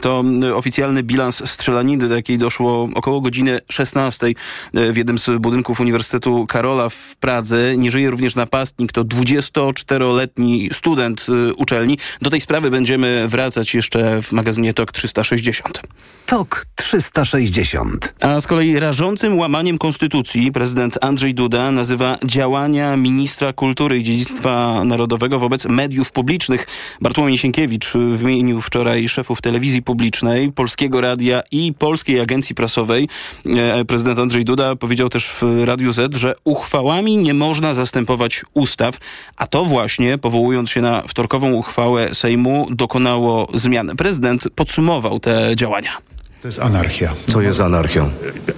To oficjalny bilans strzelaniny, do jakiej doszło około godziny 16 w jednym z budynków Uniwersytetu Karola w Pradze. Nie żyje również napastnik, to 24-letni student uczelni. Do tej sprawy będziemy wracać jeszcze w magazynie TOK 360. TOK 360. A z kolei rażącym łamaniem konstytucji prezydent Andrzej Duda nazywa działania ministra kultury i dziedzictwa narodowego wobec mediów publicznych. Bartłomiej Sienkiewicz wymienił wczoraj szefów telewizji publicznej, Polskiego Radia i Polskiej Agencji Prasowej. E, prezydent Andrzej Duda powiedział też w Radiu Z, że uchwałami nie można zastępować ustaw, a to właśnie, powołując się na wtorkową uchwałę Sejmu, dokonało zmian. Prezydent podsumował te działania. To jest anarchia. Co jest anarchią?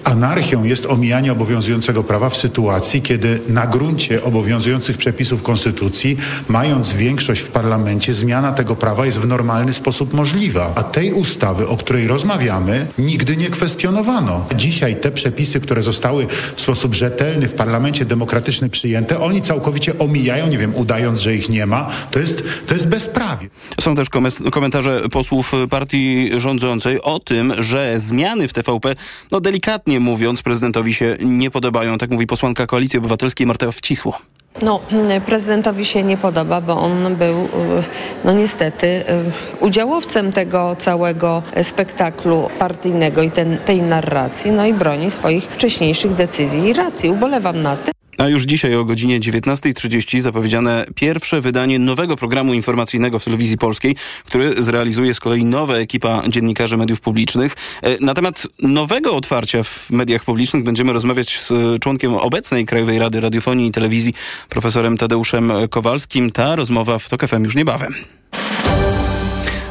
Anarchią jest omijanie obowiązującego prawa w sytuacji, kiedy na gruncie obowiązujących przepisów konstytucji, mając większość w parlamencie, zmiana tego prawa jest w normalny sposób możliwa. A tej ustawy, o której rozmawiamy, nigdy nie kwestionowano. Dzisiaj te przepisy, które zostały w sposób rzetelny w parlamencie demokratyczny przyjęte, oni całkowicie omijają, nie wiem, udając, że ich nie ma. To jest, to jest bezprawie. Są też komentarze posłów partii rządzącej o tym, że że zmiany w TVP, no delikatnie mówiąc, prezydentowi się nie podobają. Tak mówi posłanka Koalicji Obywatelskiej Marta Wcisło. No, prezydentowi się nie podoba, bo on był, y, no niestety, y, udziałowcem tego całego spektaklu partyjnego i ten, tej narracji, no i broni swoich wcześniejszych decyzji i racji. Ubolewam na tym. A już dzisiaj o godzinie 19.30 zapowiedziane pierwsze wydanie nowego programu informacyjnego w telewizji polskiej, który zrealizuje z kolei nowa ekipa dziennikarzy mediów publicznych. E, na temat nowego otwarcia w mediach publicznych będziemy rozmawiać z członkiem obecnej Krajowej Rady Radiofonii i Telewizji, profesorem Tadeuszem Kowalskim. Ta rozmowa w TOK FM już niebawem.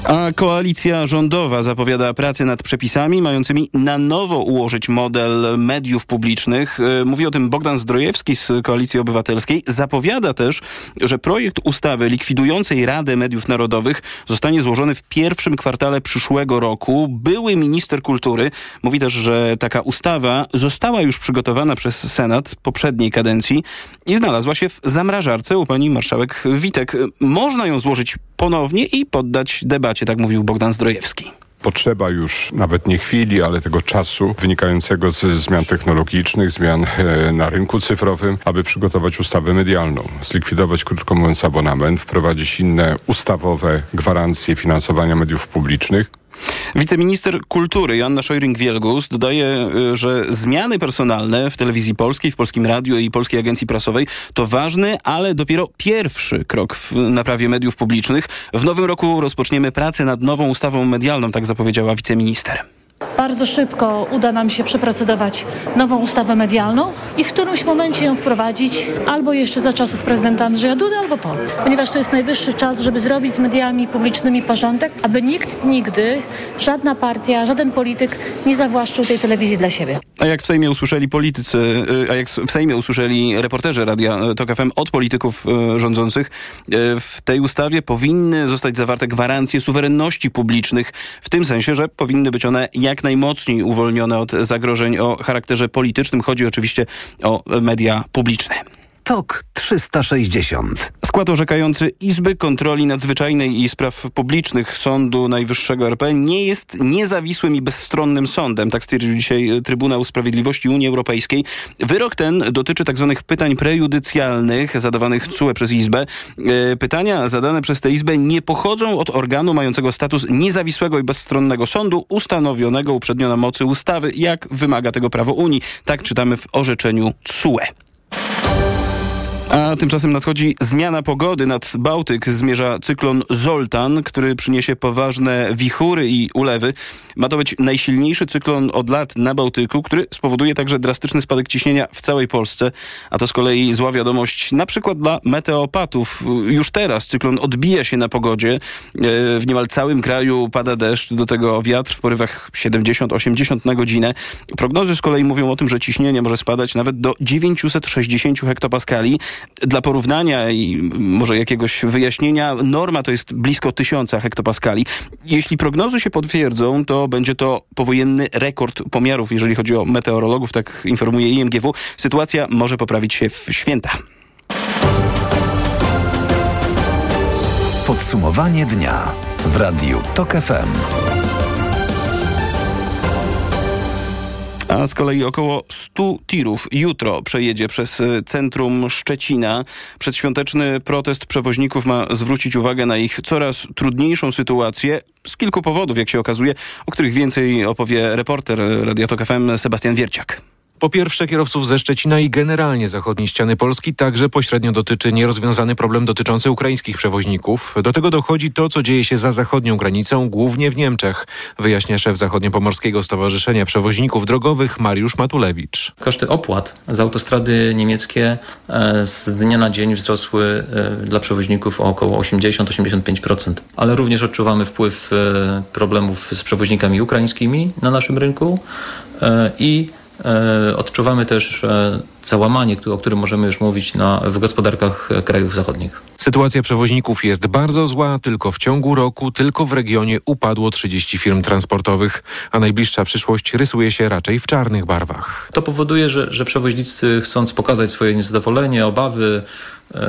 A koalicja rządowa zapowiada pracę nad przepisami mającymi na nowo ułożyć model mediów publicznych. E, mówi o tym Bogdan Zdrojewski z Koalicji Obywatelskiej. Zapowiada też, że projekt ustawy likwidującej Radę Mediów Narodowych zostanie złożony w pierwszym kwartale przyszłego roku. Były minister kultury mówi też, że taka ustawa została już przygotowana przez Senat poprzedniej kadencji i znalazła się w zamrażarce u pani marszałek Witek. Można ją złożyć ponownie i poddać debacie, tak mówił Bogdan Zdrojewski. Potrzeba już nawet nie chwili, ale tego czasu wynikającego z zmian technologicznych, zmian e, na rynku cyfrowym, aby przygotować ustawę medialną, zlikwidować, krótko mówiąc, abonament, wprowadzić inne ustawowe gwarancje finansowania mediów publicznych, Wiceminister kultury Joanna Szojring-Wielgus dodaje, y, że zmiany personalne w telewizji polskiej, w Polskim Radiu i Polskiej Agencji Prasowej to ważny, ale dopiero pierwszy krok w naprawie mediów publicznych. W nowym roku rozpoczniemy pracę nad nową ustawą medialną, tak zapowiedziała wiceminister. Bardzo szybko uda nam się przeprocedować nową ustawę medialną i w którymś momencie ją wprowadzić albo jeszcze za czasów prezydenta Andrzeja Duda, albo po. Ponieważ to jest najwyższy czas, żeby zrobić z mediami publicznymi porządek, aby nikt nigdy, żadna partia, żaden polityk nie zawłaszczył tej telewizji dla siebie. A jak w Sejmie usłyszeli politycy, y, a jak w Sejmie usłyszeli reporterzy Radia TOK FM od polityków y, rządzących, y, w tej ustawie powinny zostać zawarte gwarancje suwerenności publicznych, w tym sensie, że powinny być one jak jak najmocniej uwolnione od zagrożeń o charakterze politycznym. Chodzi oczywiście o media publiczne. TOK 360. Skład orzekający Izby Kontroli Nadzwyczajnej i Spraw Publicznych Sądu Najwyższego RP nie jest niezawisłym i bezstronnym sądem, tak stwierdził dzisiaj Trybunał Sprawiedliwości Unii Europejskiej. Wyrok ten dotyczy tzw. Tak pytań prejudycjalnych zadawanych CUE przez Izbę. E, pytania zadane przez tę Izbę nie pochodzą od organu mającego status niezawisłego i bezstronnego sądu ustanowionego uprzednio na mocy ustawy, jak wymaga tego prawo Unii. Tak czytamy w orzeczeniu CUE. A tymczasem nadchodzi zmiana pogody. Nad Bałtyk zmierza cyklon Zoltan, który przyniesie poważne wichury i ulewy. Ma to być najsilniejszy cyklon od lat na Bałtyku, który spowoduje także drastyczny spadek ciśnienia w całej Polsce. A to z kolei zła wiadomość na przykład dla meteopatów. Już teraz cyklon odbija się na pogodzie. E, w niemal całym kraju pada deszcz, do tego wiatr w porywach 70-80 na godzinę. Prognozy z kolei mówią o tym, że ciśnienie może spadać nawet do 960 hektopaskali. Dla porównania i może jakiegoś wyjaśnienia, norma to jest blisko 1000 hektopaskali. Jeśli prognozy się potwierdzą, to będzie to powojenny rekord pomiarów, jeżeli chodzi o meteorologów, tak informuje IMGW. Sytuacja może poprawić się w święta. Podsumowanie dnia w Radiu TOK FM. A z kolei około 100 tirów jutro przejedzie przez centrum Szczecina. Przedświąteczny protest przewoźników ma zwrócić uwagę na ich coraz trudniejszą sytuację z kilku powodów, jak się okazuje, o których więcej opowie reporter Radia Tok FM Sebastian Wierciak. Po pierwsze kierowców ze Szczecina i generalnie zachodniej ściany Polski także pośrednio dotyczy nierozwiązany problem dotyczący ukraińskich przewoźników. Do tego dochodzi to, co dzieje się za zachodnią granicą, głównie w Niemczech, wyjaśnia szef Zachodniopomorskiego Stowarzyszenia Przewoźników Drogowych Mariusz Matulewicz. Koszty opłat za autostrady niemieckie e, z dnia na dzień wzrosły e, dla przewoźników o około 80-85%, ale również odczuwamy wpływ e, problemów z przewoźnikami ukraińskimi na naszym rynku i odczuwamy też e, załamanie, o którym możemy już mówić na, w gospodarkach krajów zachodnich. Sytuacja przewoźników jest bardzo zła. Tylko w ciągu roku, tylko w regionie upadło 30 firm transportowych, a najbliższa przyszłość rysuje się raczej w czarnych barwach. To powoduje, że, że przewoźnicy chcąc pokazać swoje niezadowolenie, obawy, e,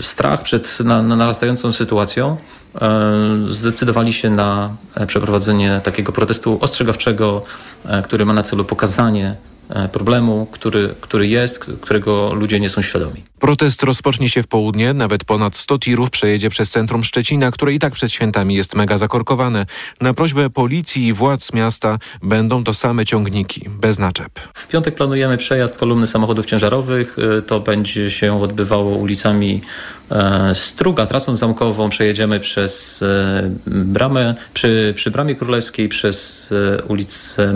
strach przed na, na narastającą sytuacją, e, zdecydowali się na przeprowadzenie takiego protestu ostrzegawczego, e, który ma na celu pokazanie E, problemu, który, który jest, którego ludzie nie są świadomi. Protest rozpocznie się w południe. Nawet ponad 100 tirów przejedzie przez centrum Szczecina, które i tak przed świętami jest mega zakorkowane. Na prośbę policji i władz miasta będą to same ciągniki, bez naczep. W piątek planujemy przejazd kolumny samochodów ciężarowych. E, to będzie się odbywało ulicami e, Struga, trasą zamkową. Przejedziemy przez bramę, przy, przy Bramie Królewskiej, przez ulicę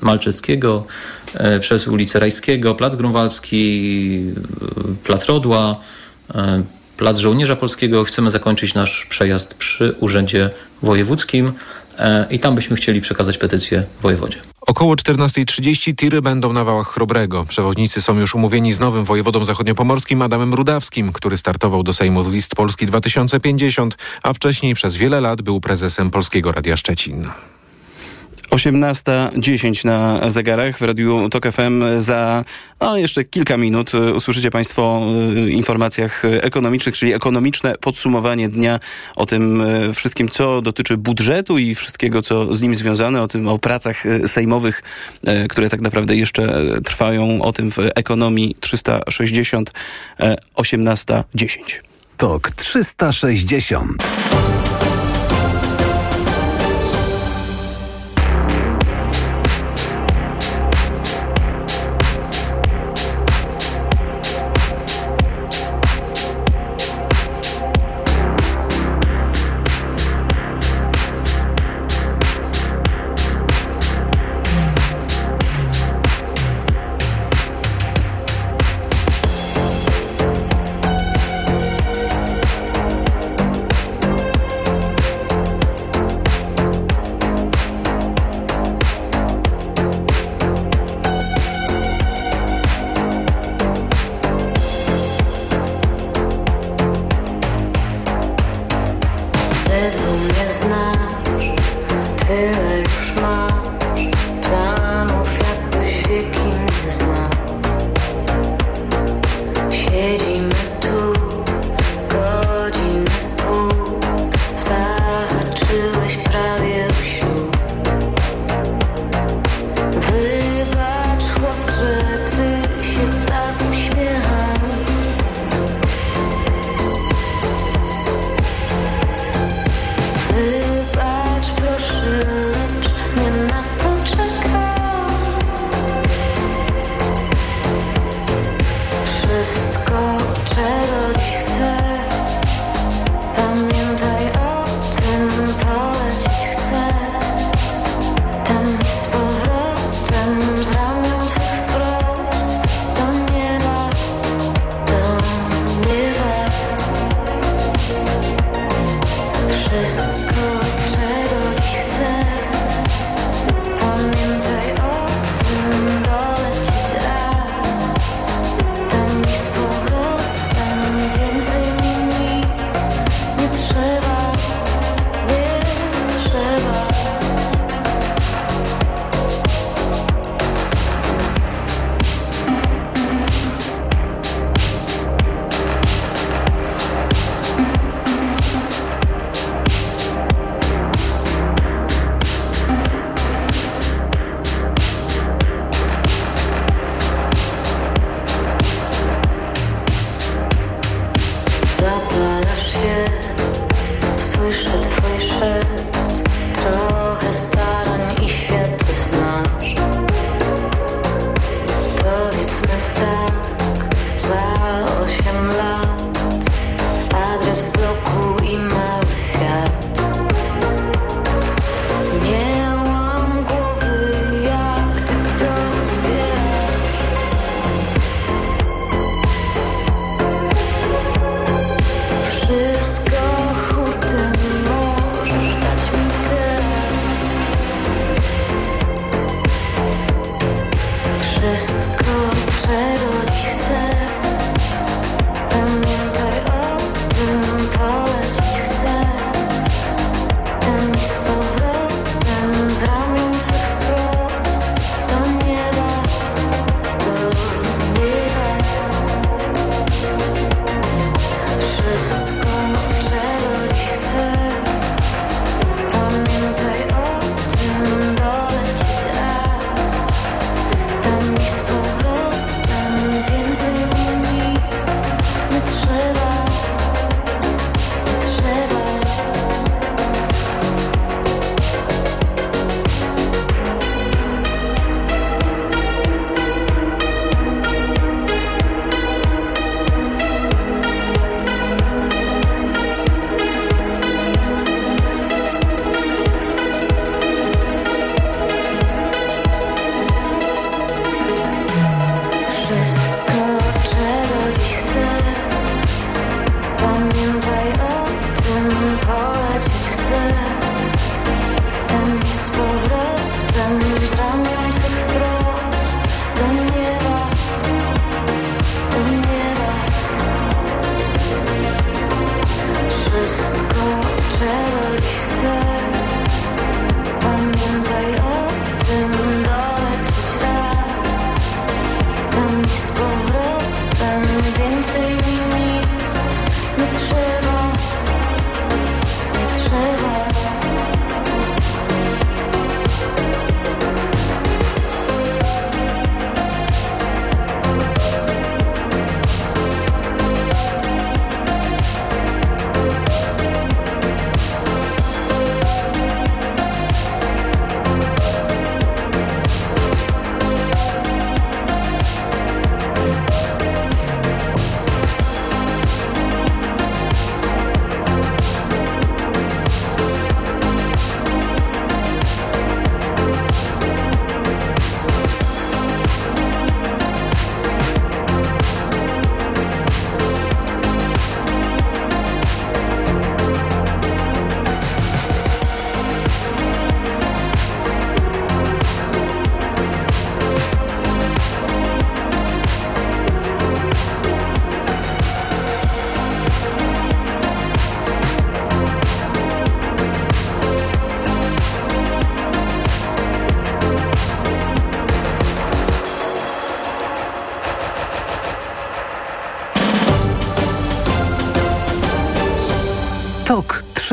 Malczewskiego, E, przez ulicę Rajskiego, Plac Grunwaldzki, e, Plac Rodła, e, Plac Żołnierza Polskiego. Chcemy zakończyć nasz przejazd przy Urzędzie Wojewódzkim i tam byśmy chcieli przekazać petycję wojewodzie. Około 14.30 tiry będą na wałach Chrobrego. Przewodnicy są już umówieni z nowym wojewodą zachodniopomorskim Adamem Rudawskim, który startował do Sejmu z list Polski 2050, a wcześniej przez wiele lat był prezesem Polskiego Radia Szczecin. 18.10 na zegarach w Radiu TOK FM. Za no, jeszcze kilka minut usłyszycie Państwo o y, informacjach ekonomicznych, czyli ekonomiczne podsumowanie dnia o tym y, wszystkim, co dotyczy budżetu i wszystkiego, co z nim związane, o tym, o pracach y, sejmowych, które tak naprawdę jeszcze trwają, o tym w ekonomii 360, 18.10. TOK 360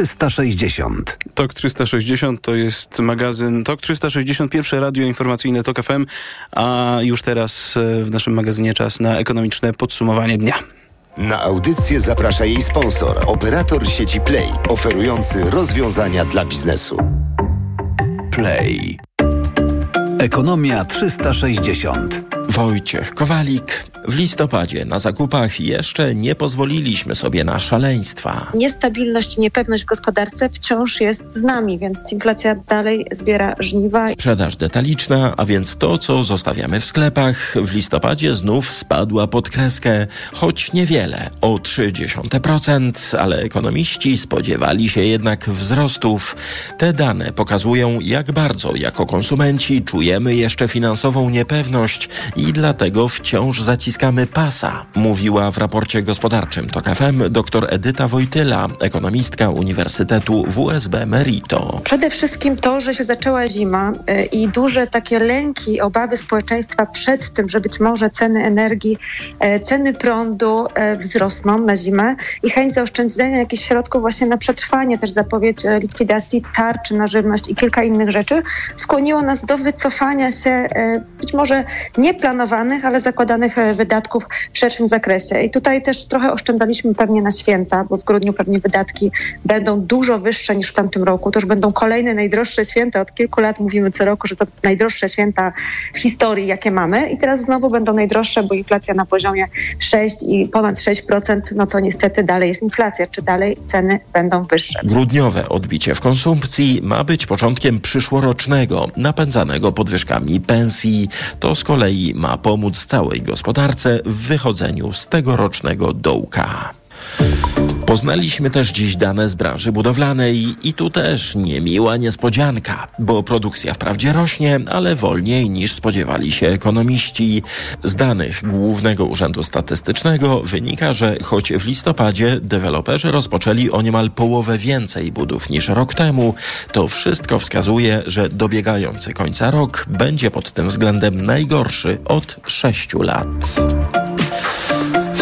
360. TOK 360 to jest magazyn TOK 361 radio informacyjne TOK FM, a już teraz e, w naszym magazynie czas na ekonomiczne podsumowanie dnia. Na audycję zaprasza jej sponsor, operator sieci Play, oferujący rozwiązania dla biznesu. Play. Ekonomia 360. Wojciech Kowalik. W listopadzie na zakupach jeszcze nie pozwoliliśmy sobie na szaleństwa. Niestabilność i niepewność w gospodarce wciąż jest z nami, więc inflacja dalej zbiera żniwa. Sprzedaż detaliczna, a więc to, co zostawiamy w sklepach, w listopadzie znów spadła pod kreskę, choć niewiele, o 0,3%, ale ekonomiści spodziewali się jednak wzrostów. Te dane pokazują, jak bardzo jako konsumenci czujemy jeszcze finansową niepewność i dlatego wciąż zaciskamy pasa, mówiła w raporcie gospodarczym TOK FM dr Edyta Wojtyla, ekonomistka Uniwersytetu WSB Merito. Przede wszystkim to, że się zaczęła zima y, i duże takie lęki, obawy społeczeństwa przed tym, że być może ceny energii, y, ceny prądu y, wzrosną na zimę i chęć zaoszczędzenia jakichś środków właśnie na przetrwanie, też zapowiedź likwidacji tarczy na żywność i kilka innych rzeczy skłoniło nas do wycofania się być może nie planowanych, ale zakładanych e, wydatków w szerszym zakresie. I tutaj też trochę oszczędzaliśmy pewnie na święta, bo w grudniu pewnie wydatki będą dużo wyższe niż w tamtym roku. To już będą kolejne najdroższe święta. Od kilku lat mówimy co roku, że to najdroższe święta w historii, jakie mamy. I teraz znowu będą najdroższe, bo inflacja na poziomie 6 i ponad 6%, no to niestety dalej jest inflacja. Czy dalej ceny będą wyższe? Grudniowe odbicie w konsumpcji ma być początkiem przyszłorocznego, napędzanego podwyżkami pensji. To z kolei ma pomóc całej gospodarce w wychodzeniu z tegorocznego dołka. Poznaliśmy też dziś dane z branży budowlanej i tu też niemiła niespodzianka, bo produkcja wprawdzie rośnie, ale wolniej niż spodziewali się ekonomiści. Z danych Głównego Urzędu Statystycznego wynika, że choć w listopadzie deweloperzy rozpoczęli o niemal połowę więcej budów niż rok temu, to wszystko wskazuje, że dobiegający końca rok będzie pod tym względem najgorszy od sześciu lat.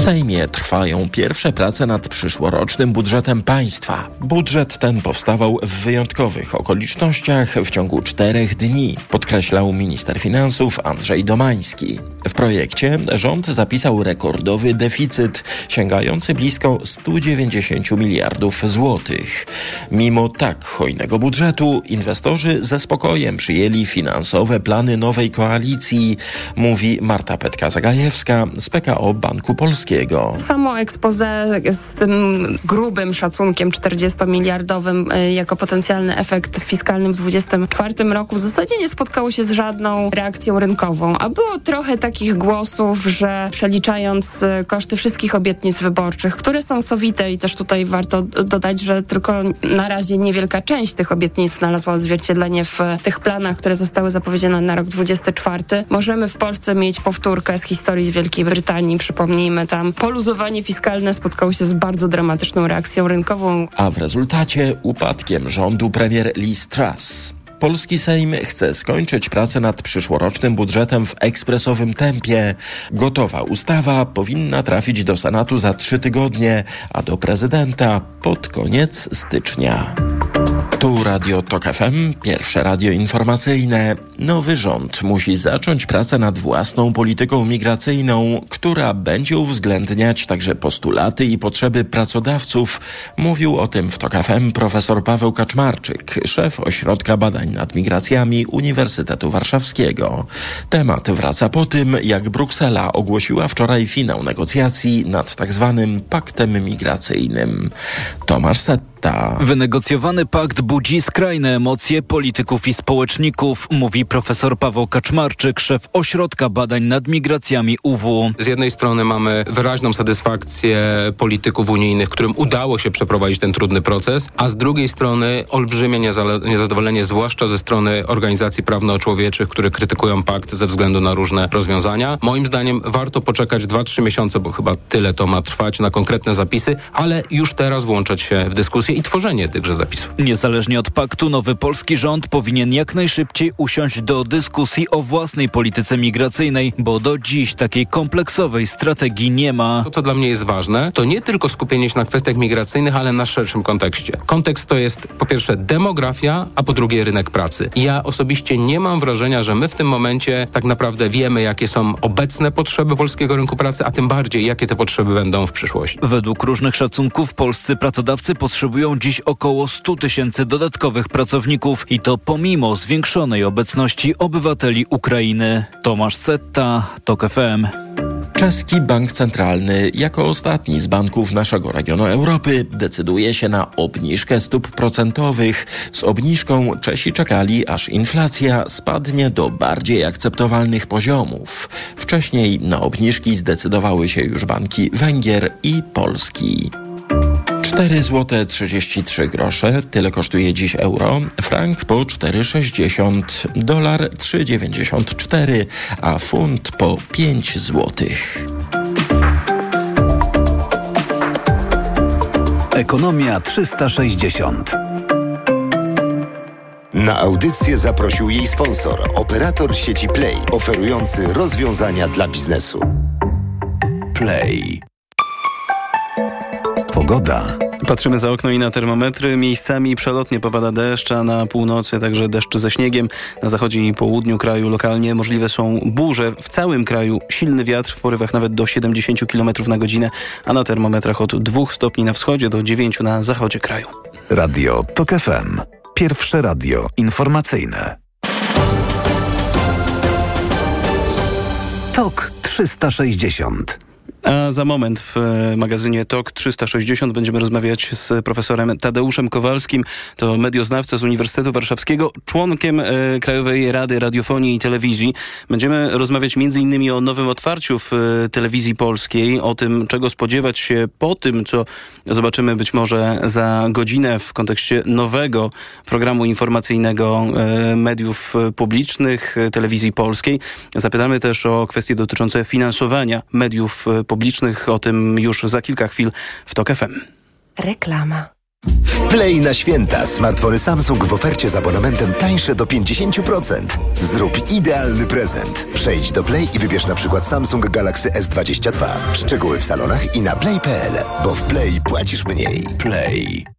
Sejmie trwają pierwsze prace nad przyszłorocznym budżetem państwa. Budżet ten powstawał w wyjątkowych okolicznościach w ciągu czterech dni, podkreślał minister finansów Andrzej Domański. W projekcie rząd zapisał rekordowy deficyt sięgający blisko 190 miliardów złotych. Mimo tak hojnego budżetu inwestorzy ze spokojem przyjęli finansowe plany nowej koalicji, mówi Marta Petka-Zagajewska z PKO Banku Polskiego. Samo expose z tym grubym szacunkiem 40-miliardowym y, jako potencjalny efekt fiskalny w 2024 roku w zasadzie nie spotkało się z żadną reakcją rynkową, a było trochę takich głosów, że przeliczając y, koszty wszystkich obietnic wyborczych, które są sowite i też tutaj warto dodać, że tylko na razie niewielka część tych obietnic znalazła odzwierciedlenie w tych planach, które zostały zapowiedziane na rok 2024, możemy w Polsce mieć powtórkę z historii z Wielkiej Brytanii. Przypomnijmy, tam poluzowanie fiskalne spotkało się z bardzo dramatyczną reakcją rynkową. A w rezultacie upadkiem rządu premier Liz Truss. Polski Sejm chce skończyć pracę nad przyszłorocznym budżetem w ekspresowym tempie. Gotowa ustawa powinna trafić do Senatu za trzy tygodnie, a do prezydenta pod koniec stycznia. Tu Radio Tok FM, pierwsze radio informacyjne. Nowy rząd musi zacząć pracę nad własną polityką migracyjną, która będzie uwzględniać także postulaty i potrzeby pracodawców. Mówił o tym w Tok FM profesor Paweł Kaczmarczyk, szef Ośrodka Badań nad Migracjami Uniwersytetu Warszawskiego. Temat wraca po tym, jak Bruksela ogłosiła wczoraj finał negocjacji nad tak zwanym paktem migracyjnym. Tomasz Setta. Wynegocjowany pakt budzi skrajne emocje polityków i społeczników, mówi profesor Paweł Kaczmarczyk, szef Ośrodka Badań nad Migracjami UW. Z jednej strony mamy wyraźną satysfakcję polityków unijnych, którym udało się przeprowadzić ten trudny proces, a z drugiej strony olbrzymie niezadowolenie, zwłaszcza ze strony organizacji prawno-człowieczych, które krytykują pakt ze względu na różne rozwiązania. Moim zdaniem warto poczekać 2-3 miesiące, bo chyba tyle to ma trwać na konkretne zapisy, ale już teraz włączać się w dyskusję dyskusję i tworzenie tychże zapisów. Niezależnie od paktu, nowy polski rząd powinien jak najszybciej usiąść do dyskusji o własnej polityce migracyjnej, bo do dziś takiej kompleksowej strategii nie ma. To, co dla mnie jest ważne, to nie tylko skupienie się na kwestiach migracyjnych, ale na szerszym kontekście. Kontekst to jest po pierwsze demografia, a po drugie rynek pracy. Ja osobiście nie mam wrażenia, że my w tym momencie tak naprawdę wiemy, jakie są obecne potrzeby polskiego rynku pracy, a tym bardziej, jakie te potrzeby będą w przyszłości. Według różnych szacunków polscy pracodawcy potrzebują dziś około 100 tysięcy dodatkowych pracowników i to pomimo zwiększonej obecności obywateli Ukrainy. Tomasz Setta, TOK FM. Czeski Bank Centralny, jako ostatni z banków naszego regionu Europy, decyduje się na obniżkę stóp procentowych. Z obniżką Czesi czekali, aż inflacja spadnie do bardziej akceptowalnych poziomów. Wcześniej na obniżki zdecydowały się już banki Węgier i Polski. 4 zł 33 grosze, tyle kosztuje dziś euro, frank po 4,60, dolar 3,94, a funt po 5 złotych. Ekonomia 360. Na audycję zaprosił jej sponsor, operator sieci Play, oferujący rozwiązania dla biznesu. Play. Pogoda. Patrzymy za okno i na termometry. Miejscami przelotnie popada deszcz, a na północy także deszcz ze śniegiem. Na zachodzie i południu kraju lokalnie możliwe są burze. W całym kraju silny wiatr w porywach nawet do 70 km na godzinę, a na termometrach od 2 stopni na wschodzie do 9 na zachodzie kraju. Radio TOK FM. Pierwsze radio informacyjne. TOK 360. A za moment w magazynie TOK 360 będziemy rozmawiać z profesorem Tadeuszem Kowalskim. To medioznawca z Uniwersytetu Warszawskiego, członkiem e, Krajowej Rady Radiofonii i Telewizji. Będziemy rozmawiać m.in. o nowym otwarciu w e, telewizji polskiej, o tym, czego spodziewać się po tym, co zobaczymy być może za godzinę w kontekście nowego programu informacyjnego e, mediów publicznych, e, telewizji polskiej. Zapytamy też o kwestie dotyczące finansowania mediów e, publicznych. O tym już za kilka chwil w TOK FM. Reklama. W Play na święta smartfony Samsung w ofercie z abonamentem tańsze do 50%. Zrób idealny prezent. Przejdź do Play i wybierz na przykład Samsung Galaxy S22. Szczegóły w salonach i na play.pl, bo w Play płacisz mniej. Play.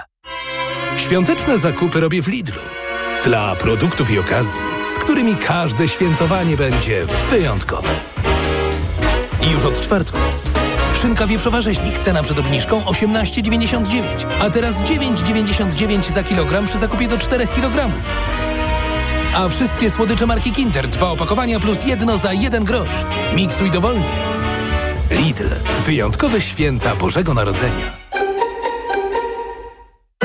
Świąteczne zakupy robię w Lidlu. Dla produktów i okazji, z którymi każde świętowanie będzie wyjątkowe. I już od czwartku. Szynka wieprzowa rzeźnik, cena przed obniżką 18,99, a teraz 9,99 za kilogram przy zakupie do 4 kg. A wszystkie słodycze marki Kinder, dwa opakowania plus jedno za jeden grosz. Miksuj dowolnie. Lidl. Wyjątkowe święta Bożego Narodzenia.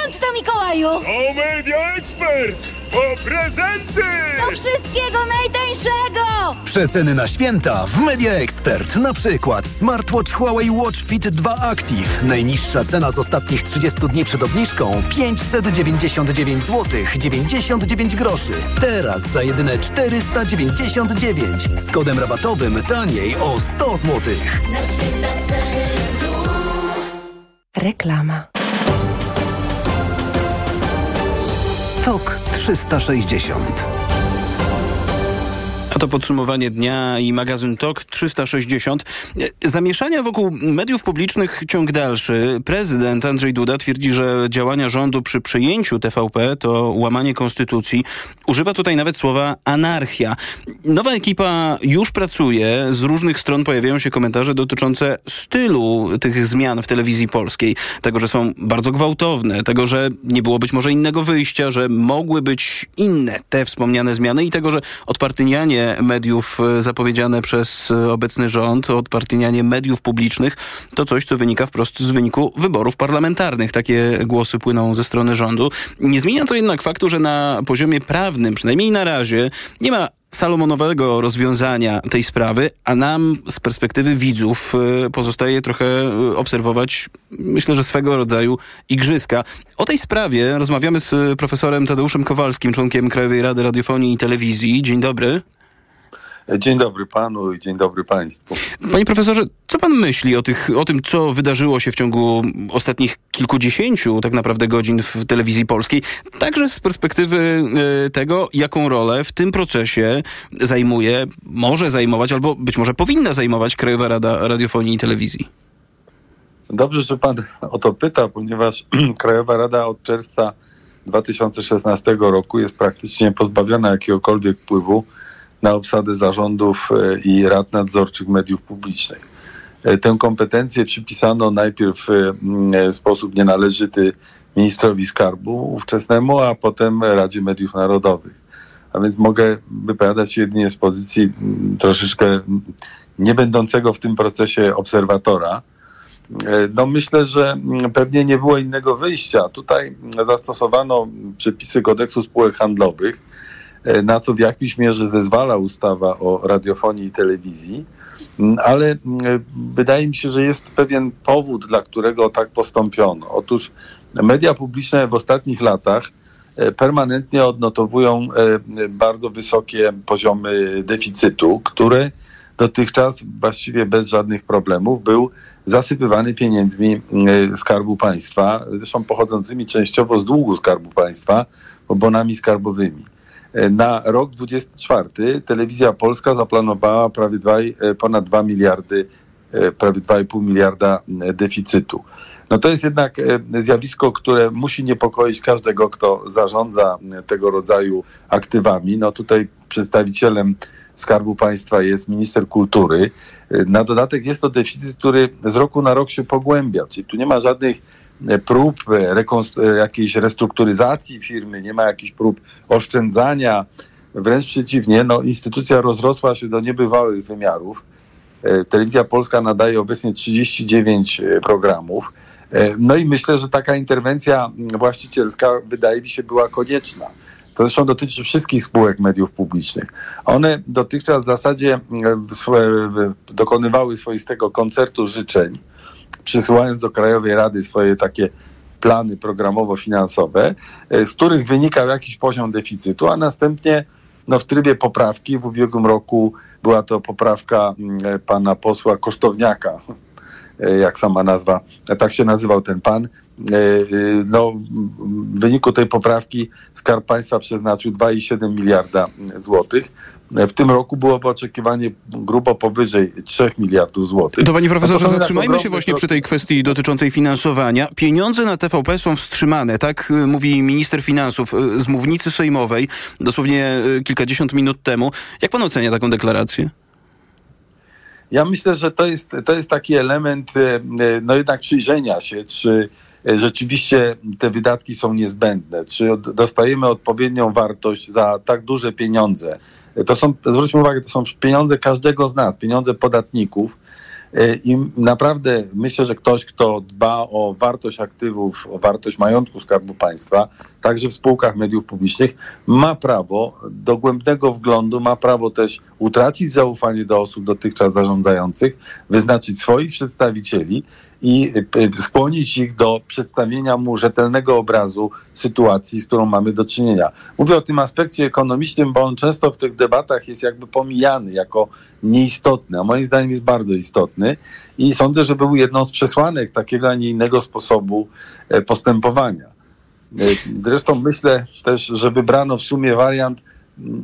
Dokąd to Mikołaju? O Media Expert! Po prezenty! Do wszystkiego najtańszego! tańszego! Przeceny na święta w Media Expert. Na przykład smartwatch Huawei Watch Fit 2 Active. Najniższa cena z ostatnich 30 dni przed obniżką 599 zł 99 groszy. Teraz za jedyne 499. Z kodem rabatowym taniej o 100 zł. Reklama. TOK 360. A to podsumowanie dnia i magazyn TOK 360. Zamieszania wokół mediów publicznych ciąg dalszy. Prezydent Andrzej Duda twierdzi, że działania rządu przy przejęciu TVP to łamanie konstytucji. Używa tutaj nawet słowa anarchia. Nowa ekipa już pracuje. Z różnych stron pojawiają się komentarze dotyczące stylu tych zmian w telewizji polskiej. Tego, że są bardzo gwałtowne. Tego, że nie było być może innego wyjścia, że mogły być inne te wspomniane zmiany i tego, że mediów e, zapowiedziane przez e, obecny rząd, odpartyjnianie mediów publicznych, to coś, co wynika wprost z wyniku wyborów parlamentarnych. Takie głosy płyną ze strony rządu. Nie zmienia to jednak faktu, że na poziomie prawnym, przynajmniej na razie, nie ma salomonowego rozwiązania tej sprawy, a nam z perspektywy widzów e, pozostaje trochę obserwować, myślę, że swego rodzaju igrzyska. O tej sprawie rozmawiamy z profesorem Tadeuszem Kowalskim, członkiem Krajowej Rady Radiofonii i Telewizji. Dzień dobry. Dzień dobry panu i dzień dobry państwu. Panie profesorze, co pan myśli o, tych, o tym, co wydarzyło się w ciągu ostatnich kilkudziesięciu tak naprawdę godzin w telewizji polskiej, także z perspektywy y, tego, jaką rolę w tym procesie zajmuje, może zajmować, albo być może powinna zajmować Krajowa Rada Radiofonii i Telewizji? Dobrze, że pan o to pyta, ponieważ Krajowa Rada od czerwca 2016 roku jest praktycznie pozbawiona jakiegokolwiek wpływu na obsadę zarządów e, i rad nadzorczych mediów publicznych. E, tę kompetencję przypisano najpierw e, w sposób nienależyty ministrowi skarbu ówczesnemu, a potem Radzie Mediów Narodowych. A więc mogę wypowiadać się jedynie z pozycji troszeczkę nie będącego w tym procesie obserwatora. No myślę, że pewnie nie było innego wyjścia. Tutaj zastosowano przepisy kodeksu spółek handlowych, na co w jakiejś mierze zezwala ustawa o radiofonii i telewizji, mm, ale mm, wydaje mi się, że jest pewien powód, dla którego tak postąpiono. Otóż media publiczne w ostatnich latach e, permanentnie odnotowują e, bardzo wysokie poziomy deficytu, który dotychczas właściwie bez żadnych problemów był zasypywany pieniędzmi Skarbu Państwa, zresztą pochodzącymi częściowo z długu Skarbu Państwa, bonami skarbowymi. Na rok 24 telewizja polska zaplanowała prawie 2, e, ponad 2 miliardy, e, prawie 2,5 miliarda e, deficytu. No to jest jednak zjawisko, które musi niepokoić każdego, kto zarządza tego rodzaju aktywami. No tutaj przedstawicielem Skarbu Państwa jest minister kultury. Na dodatek jest to deficyt, który z roku na rok się pogłębia, czyli tu nie ma żadnych prób e, e, jakiejś restrukturyzacji firmy, nie ma jakichś prób oszczędzania. Wręcz przeciwnie, no, instytucja rozrosła się do niebywałych wymiarów. E, Telewizja Polska nadaje obecnie 39 programów. No i myślę, że taka interwencja właścicielska wydaje mi się była konieczna. To zresztą dotyczy wszystkich spółek mediów publicznych. One dotychczas w zasadzie dokonywały swoistego koncertu życzeń przysyłając do Krajowej Rady swoje takie plany programowo-finansowe, e, z których wynikał jakiś poziom deficytu, a następnie no, w trybie poprawki w ubiegłym roku była to poprawka mm, pana posła Kosztowniaka, e, jak sama nazwa, tak się nazywał ten pan. E, no, w wyniku tej poprawki Skarb Państwa przeznaczył 2,7 miliarda złotych. W tym roku byłoby oczekiwanie grubo powyżej 3 miliardów złotych. To panie profesorze, to zatrzymajmy się właśnie przy tej kwestii dotyczącej finansowania. Pieniądze na TVP są wstrzymane, tak y, mówi minister finansów y, z mównicy sejmowej dosłownie y, kilkadziesiąt minut temu. Jak pan ocenia taką deklarację? Ja myślę, że to jest, to jest taki element no jednak przyjrzenia się, czy rzeczywiście te wydatki są niezbędne, czy dostajemy odpowiednią wartość za tak duże pieniądze to są, zwróćmy uwagę, to są pieniądze każdego z nas, pieniądze podatników. E, I naprawdę myślę, że ktoś, kto dba o wartość aktywów, o wartość majątku Skarbu Państwa, także w spółkach mediów publicznych, ma prawo dogłębnego wglądu, ma prawo też utracić zaufanie do osób dotychczas zarządzających, wyznaczyć swoich przedstawicieli i y, skłonić ich do przedstawienia mu rzetelnego obrazu sytuacji, z którą mamy do czynienia. Mówię o tym aspekcie ekonomicznym, bo on często w tych debatach jest jakby pomijany jako nieistotny, a moim zdaniem jest bardzo istotny i sądzę, że był jedną z przesłanek takiego, a nie innego sposobu e, postępowania. E, zresztą myślę też, że wybrano w sumie wariant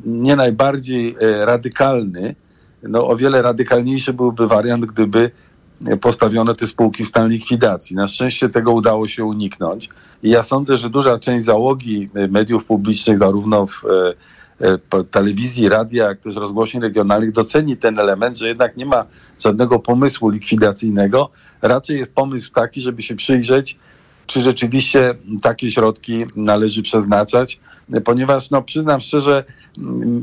nie najbardziej e, radykalny. No, o wiele radykalniejszy byłby wariant, gdyby postawiono te spółki w stan likwidacji. Na szczęście tego udało się uniknąć. I ja sądzę, że duża część załogi e, mediów publicznych, zarówno w e, telewizji, radia, jak też rozgłośni regionalnych doceni ten element, że jednak nie ma żadnego pomysłu likwidacyjnego. Raczej jest pomysł taki, żeby się przyjrzeć, czy rzeczywiście takie środki należy przeznaczać, ponieważ no, przyznam szczerze,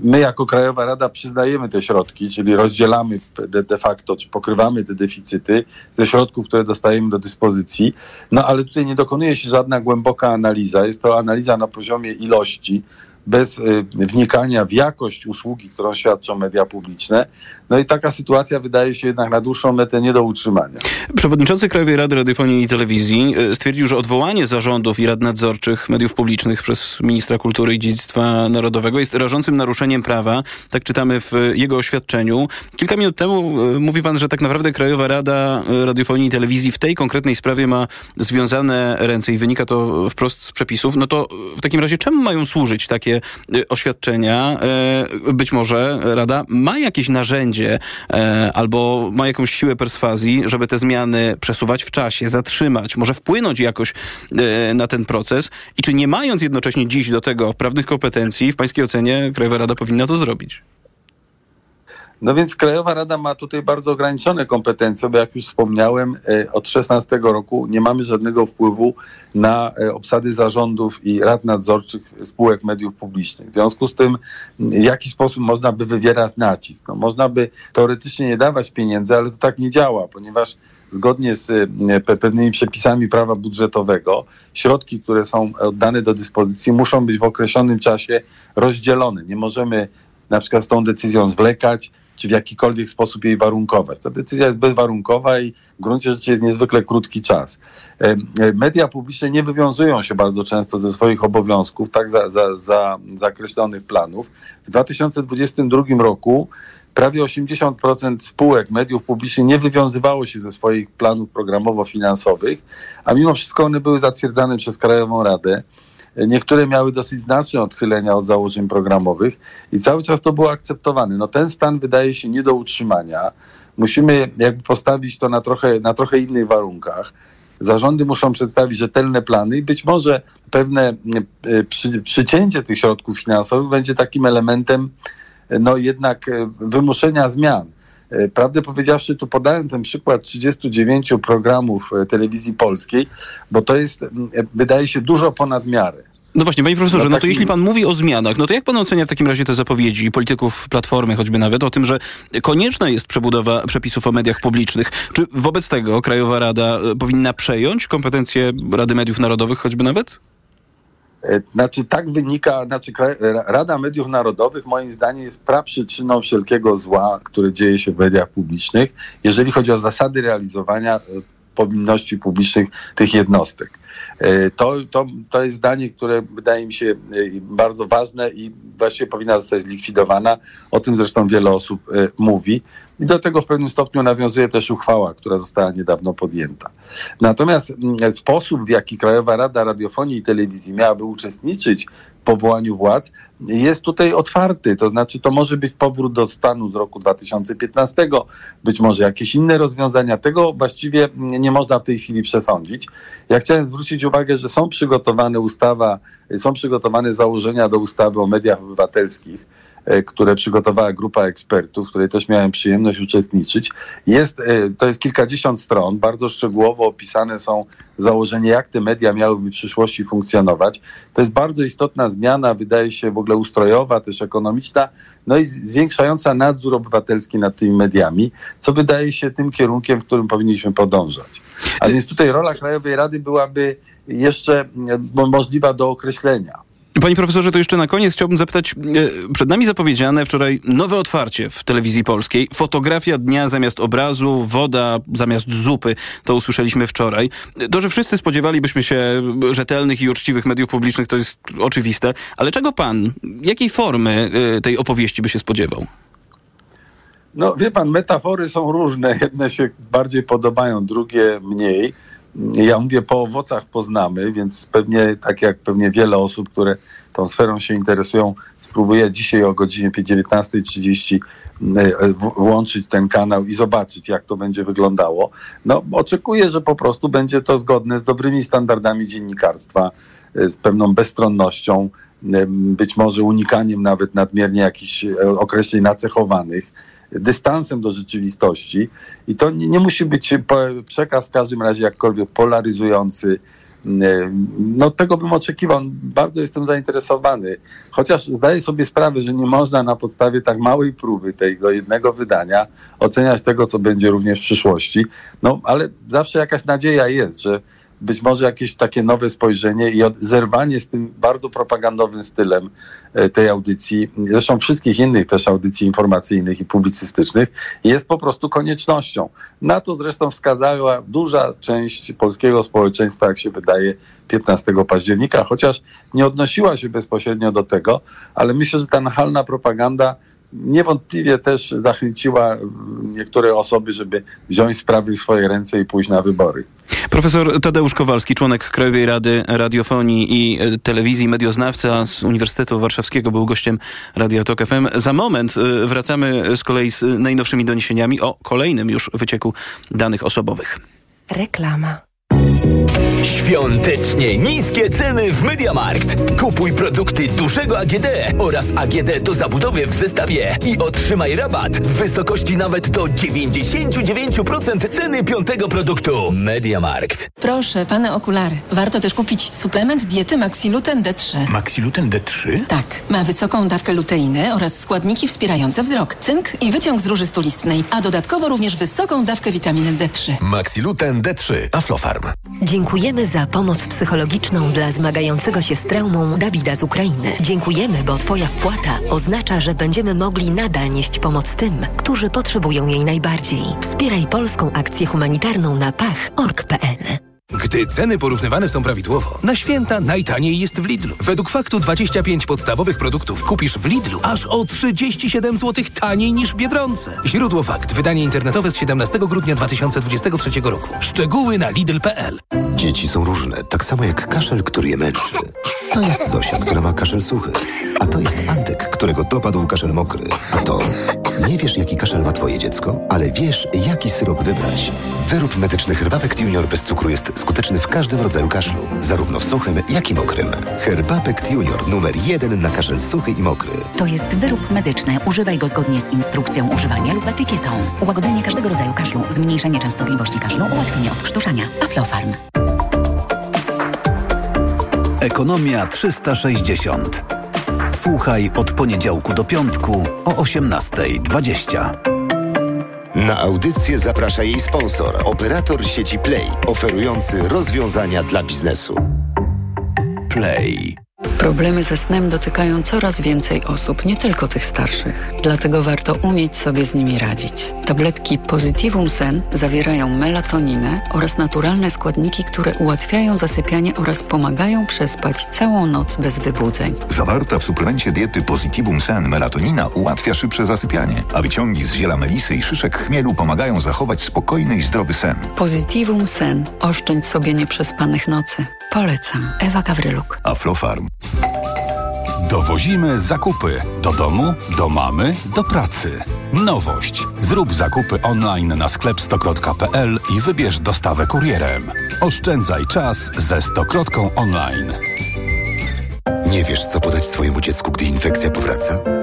my jako Krajowa Rada przyznajemy te środki, czyli rozdzielamy de, de, facto, czy pokrywamy te deficyty ze środków, które dostajemy do dyspozycji, no ale tutaj nie dokonuje się żadna głęboka analiza, jest to analiza na poziomie ilości, bez y, wnikania w jakość usługi, którą świadczą media publiczne. No i taka sytuacja wydaje się jednak na dłuższą metę nie do utrzymania. Przewodniczący Krajowej Rady Radiofonii i Telewizji y, stwierdził, że odwołanie zarządów i rad nadzorczych mediów publicznych przez ministra kultury i dziedzictwa narodowego jest rażącym naruszeniem prawa. Tak czytamy w jego oświadczeniu. Kilka minut temu y, mówi pan, że tak naprawdę Krajowa Rada Radiofonii i Telewizji w tej konkretnej sprawie ma związane ręce i wynika to wprost z przepisów. No to w takim razie czemu mają służyć takie oświadczenia. E, być może Rada ma jakieś narzędzie e, albo ma jakąś siłę perswazji, żeby te zmiany przesuwać w czasie, zatrzymać, może wpłynąć jakoś e, na ten proces. I czy nie mając jednocześnie dziś do tego prawnych kompetencji, w pańskiej ocenie Krajowa Rada powinna to zrobić? No więc Krajowa Rada ma tutaj bardzo ograniczone kompetencje, bo jak już wspomniałem, e, od 16 roku nie mamy żadnego wpływu na e, obsady zarządów i rad nadzorczych spółek mediów publicznych. W związku z tym, w jaki sposób można by wywierać nacisk? No, można by teoretycznie nie dawać pieniędzy, ale to tak nie działa, ponieważ zgodnie z e, pewnymi przepisami prawa budżetowego środki, które są oddane do dyspozycji, muszą być w określonym czasie rozdzielone. Nie możemy na przykład z tą decyzją zwlekać, czy w jakikolwiek sposób jej warunkować. Ta decyzja jest bezwarunkowa i w gruncie rzeczy jest niezwykle krótki czas. E, media publiczne nie wywiązują się bardzo często ze swoich obowiązków, tak za, za, za zakreślonych planów. W 2022 roku prawie 80% spółek mediów publicznych nie wywiązywało się ze swoich planów programowo-finansowych, a mimo wszystko one były zatwierdzane przez Krajową Radę. Niektóre miały dosyć znaczne odchylenia od założeń programowych i cały czas to było akceptowane. No ten stan wydaje się nie do utrzymania. Musimy jakby postawić to na trochę, na trochę innych warunkach. Zarządy muszą przedstawić rzetelne plany i być może pewne e, przy, przycięcie tych środków finansowych będzie takim elementem no jednak e, wymuszenia zmian. E, prawdę powiedziawszy, tu podałem ten przykład 39 programów e, telewizji polskiej, bo to jest, wydaje się, dużo ponad miarę. No właśnie, panie profesorze, no, no to jeśli pan mówi o zmianach, no to jak pan ocenia w takim razie te zapowiedzi polityków Platformy, choćby nawet, o tym, że konieczna jest przebudowa przepisów o mediach publicznych? Czy wobec tego Krajowa Rada powinna przejąć kompetencje Rady Mediów Narodowych, choćby nawet? E, znaczy tak wynika, znaczy Rada Mediów Narodowych moim zdaniem jest praprzyczyną wszelkiego zła, które dzieje się w mediach publicznych, jeżeli chodzi o zasady realizowania e, powinności publicznych tych jednostek. E, to, to, to jest zdanie, które wydaje mi się bardzo ważne i właściwie powinna zostać zlikwidowana. O tym zresztą wiele osób mówi. I do tego w pewnym stopniu nawiązuje też uchwała, która została niedawno podjęta. Natomiast mm, sposób, w jaki Krajowa Rada Radiofonii i Telewizji miałaby uczestniczyć w powołaniu władz, jest tutaj otwarty. To znaczy, to może być powrót do stanu z roku 2015, być może jakieś inne rozwiązania. Tego właściwie nie można w tej chwili przesądzić. Ja chciałem zwrócić uwagę, że są przygotowane ustawa, są przygotowane założenia do ustawy o mediach obywatelskich które przygotowała grupa ekspertów, w której też miałem przyjemność uczestniczyć. Jest, e, to jest kilkadziesiąt stron, bardzo szczegółowo opisane są założenia, jak te media miałyby w przyszłości funkcjonować. To jest bardzo istotna zmiana, wydaje się w ogóle ustrojowa, też ekonomiczna, no i zwiększająca nadzór obywatelski nad tymi mediami, co wydaje się tym kierunkiem, w którym powinniśmy podążać. A więc tutaj rola Krajowej Rady byłaby jeszcze e, możliwa do określenia. Panie profesorze, to jeszcze na koniec chciałbym zapytać, e, przed nami zapowiedziane wczoraj nowe otwarcie w telewizji polskiej. Fotografia dnia zamiast obrazu, woda zamiast zupy. To usłyszeliśmy wczoraj. To, że wszyscy spodziewalibyśmy się rzetelnych i uczciwych mediów publicznych, to jest oczywiste. Ale czego pan, jakiej formy e, tej opowieści by się spodziewał? No wie pan, metafory są różne. Jedne się bardziej podobają, drugie mniej. Ja mówię, po owocach poznamy, więc pewnie, tak jak pewnie wiele osób, które tą sferą się interesują, spróbuję dzisiaj o godzinie 19.30 e, włączyć ten kanał i zobaczyć, jak to będzie wyglądało. No, oczekuję, że po prostu będzie to zgodne z dobrymi standardami dziennikarstwa, e, z pewną bezstronnością, e, być może unikaniem nawet nadmiernie jakichś określeń nacechowanych dystansem do rzeczywistości i to nie, nie musi być przekaz w każdym razie jakkolwiek polaryzujący. No tego bym oczekiwał. Bardzo jestem zainteresowany. Chociaż zdaję sobie sprawę, że nie można na podstawie tak małej próby tego jednego wydania oceniać tego, co będzie również w przyszłości. No ale zawsze jakaś nadzieja jest, że być może jakieś takie nowe spojrzenie i zerwanie z tym bardzo propagandowym stylem e, tej audycji, zresztą wszystkich innych też audycji informacyjnych i publicystycznych, jest po prostu koniecznością. Na to zresztą wskazała duża część polskiego społeczeństwa, jak się wydaje, 15 października, chociaż nie odnosiła się bezpośrednio do tego, ale myślę, że ta nachalna propaganda niewątpliwie też zachęciła niektóre osoby, żeby wziąć sprawy w swoje ręce i pójść na wybory. Profesor Tadeusz Kowalski, członek Krajowej Rady Radiofonii i Telewizji, medioznawca z Uniwersytetu Warszawskiego, był gościem Radio Tok FM. Za moment y, wracamy z kolei z najnowszymi doniesieniami o kolejnym już wycieku danych osobowych. Reklama. Świątecznie niskie ceny w Mediamarkt. Kupuj produkty dużego AGD oraz AGD do zabudowy w zestawie i otrzymaj rabat w wysokości nawet do 99% ceny piątego produktu. Mediamarkt. Proszę, pane okulary. Warto też kupić suplement diety Maxiluten D3. Maxiluten D3? Tak. Ma wysoką dawkę luteiny oraz składniki wspierające wzrok, cynk i wyciąg z róży stulistnej, a dodatkowo również wysoką dawkę witaminy D3. Maxiluten D3. Aflofarm. Dziękujemy za pomoc psychologiczną dla zmagającego się z traumą Dawida z Ukrainy. Dziękujemy, bo Twoja wpłata oznacza, że będziemy mogli nadal nieść pomoc tym, którzy potrzebują jej najbardziej. Wspieraj polską akcję humanitarną na pach.org.pl. Gdy ceny porównywane są prawidłowo, na święta najtaniej jest w Lidlu. Według faktu 25 podstawowych produktów kupisz w Lidlu aż o 37 zł taniej niż w Biedronce. Źródło fakt. Wydanie internetowe z 17 grudnia 2023 roku. Szczegóły na lidl.pl. Dzieci są różne, tak samo jak kaszel, który je męczy. To jest Zosia, która ma kaszel suchy. A to jest Antek, którego dopadł kaszel mokry. A to... Nie wiesz, jaki kaszel ma twoje dziecko, ale wiesz, jaki syrop wybrać. Wyrób medyczny Herbapekt Junior bez cukru jest skuteczny w każdym rodzaju kaszlu, zarówno w suchym, jak i mokrym. Herbapekt Junior numer jeden na kaszel suchy i mokry. To jest wyrób medyczny. Używaj go zgodnie z instrukcją używania lub etykietą. Ułagodzenie każdego rodzaju kaszlu, zmniejszenie częstotliwości kaszlu, ułatwienie odkrztuszania. Aflofarm. Ekonomia 360. Słuchaj od poniedziałku do piątku o 18.20. Na audycję zaprasza jej sponsor, operator sieci Play, oferujący rozwiązania dla biznesu. Play. Problemy ze snem dotykają coraz więcej osób, nie tylko tych starszych. Dlatego warto umieć sobie z nimi radzić. Tabletki Positivum Sen zawierają melatoninę oraz naturalne składniki, które ułatwiają zasypianie oraz pomagają przespać całą noc bez wybudzeń. Zawarta w suplemencie diety Positivum Sen melatonina ułatwia szybsze zasypianie, a wyciągi z ziela melisy i szyszek chmielu pomagają zachować spokojny i zdrowy sen. Positivum Sen. Oszczędź sobie nieprzespanych nocy. Polecam. Ewa Gawryluk. Aflofarm. Dowozimy zakupy do domu, do mamy, do pracy. Nowość. Zrób zakupy online na sklep stokrot.pl i wybierz dostawę kurierem. Oszczędzaj czas ze Stokrotką online. Nie wiesz, co podać swojemu dziecku, gdy infekcja powraca?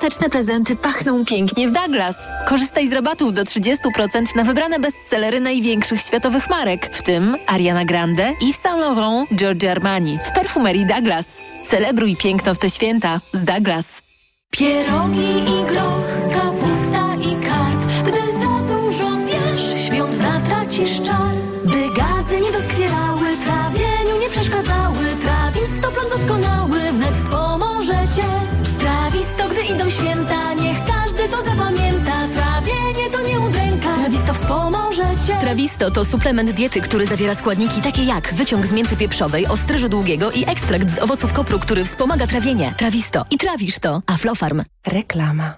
Świąteczne prezenty pachną pięknie w Douglas. Korzystaj z rabatów do 30% na wybrane bestsellery największych światowych marek, w tym Ariana Grande, Yves Saint Laurent, Giorgio Armani w perfumerii Douglas. Celebruj piękno w te święta z Douglas. Pierogi i groch, Trawisto to suplement diety, który zawiera składniki takie jak wyciąg z mięty pieprzowej, ostryżu długiego i ekstrakt z owoców kopru, który wspomaga trawienie. Trawisto. I trawisz to. Aflofarm. Reklama.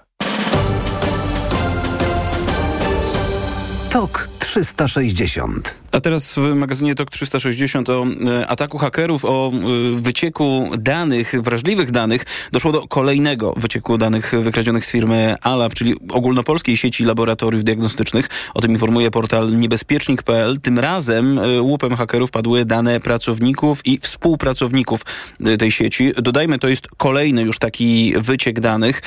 TOK 360. A teraz w magazynie TOK 360 o e, ataku hakerów, o e, wycieku danych, wrażliwych danych. Doszło do kolejnego wycieku danych wykradzionych z firmy ALAB, czyli ogólnopolskiej sieci laboratoriów diagnostycznych. O tym informuje portal niebezpiecznik.pl. Tym razem e, łupem hakerów padły dane pracowników i współpracowników tej sieci. Dodajmy, to jest kolejny już taki wyciek danych.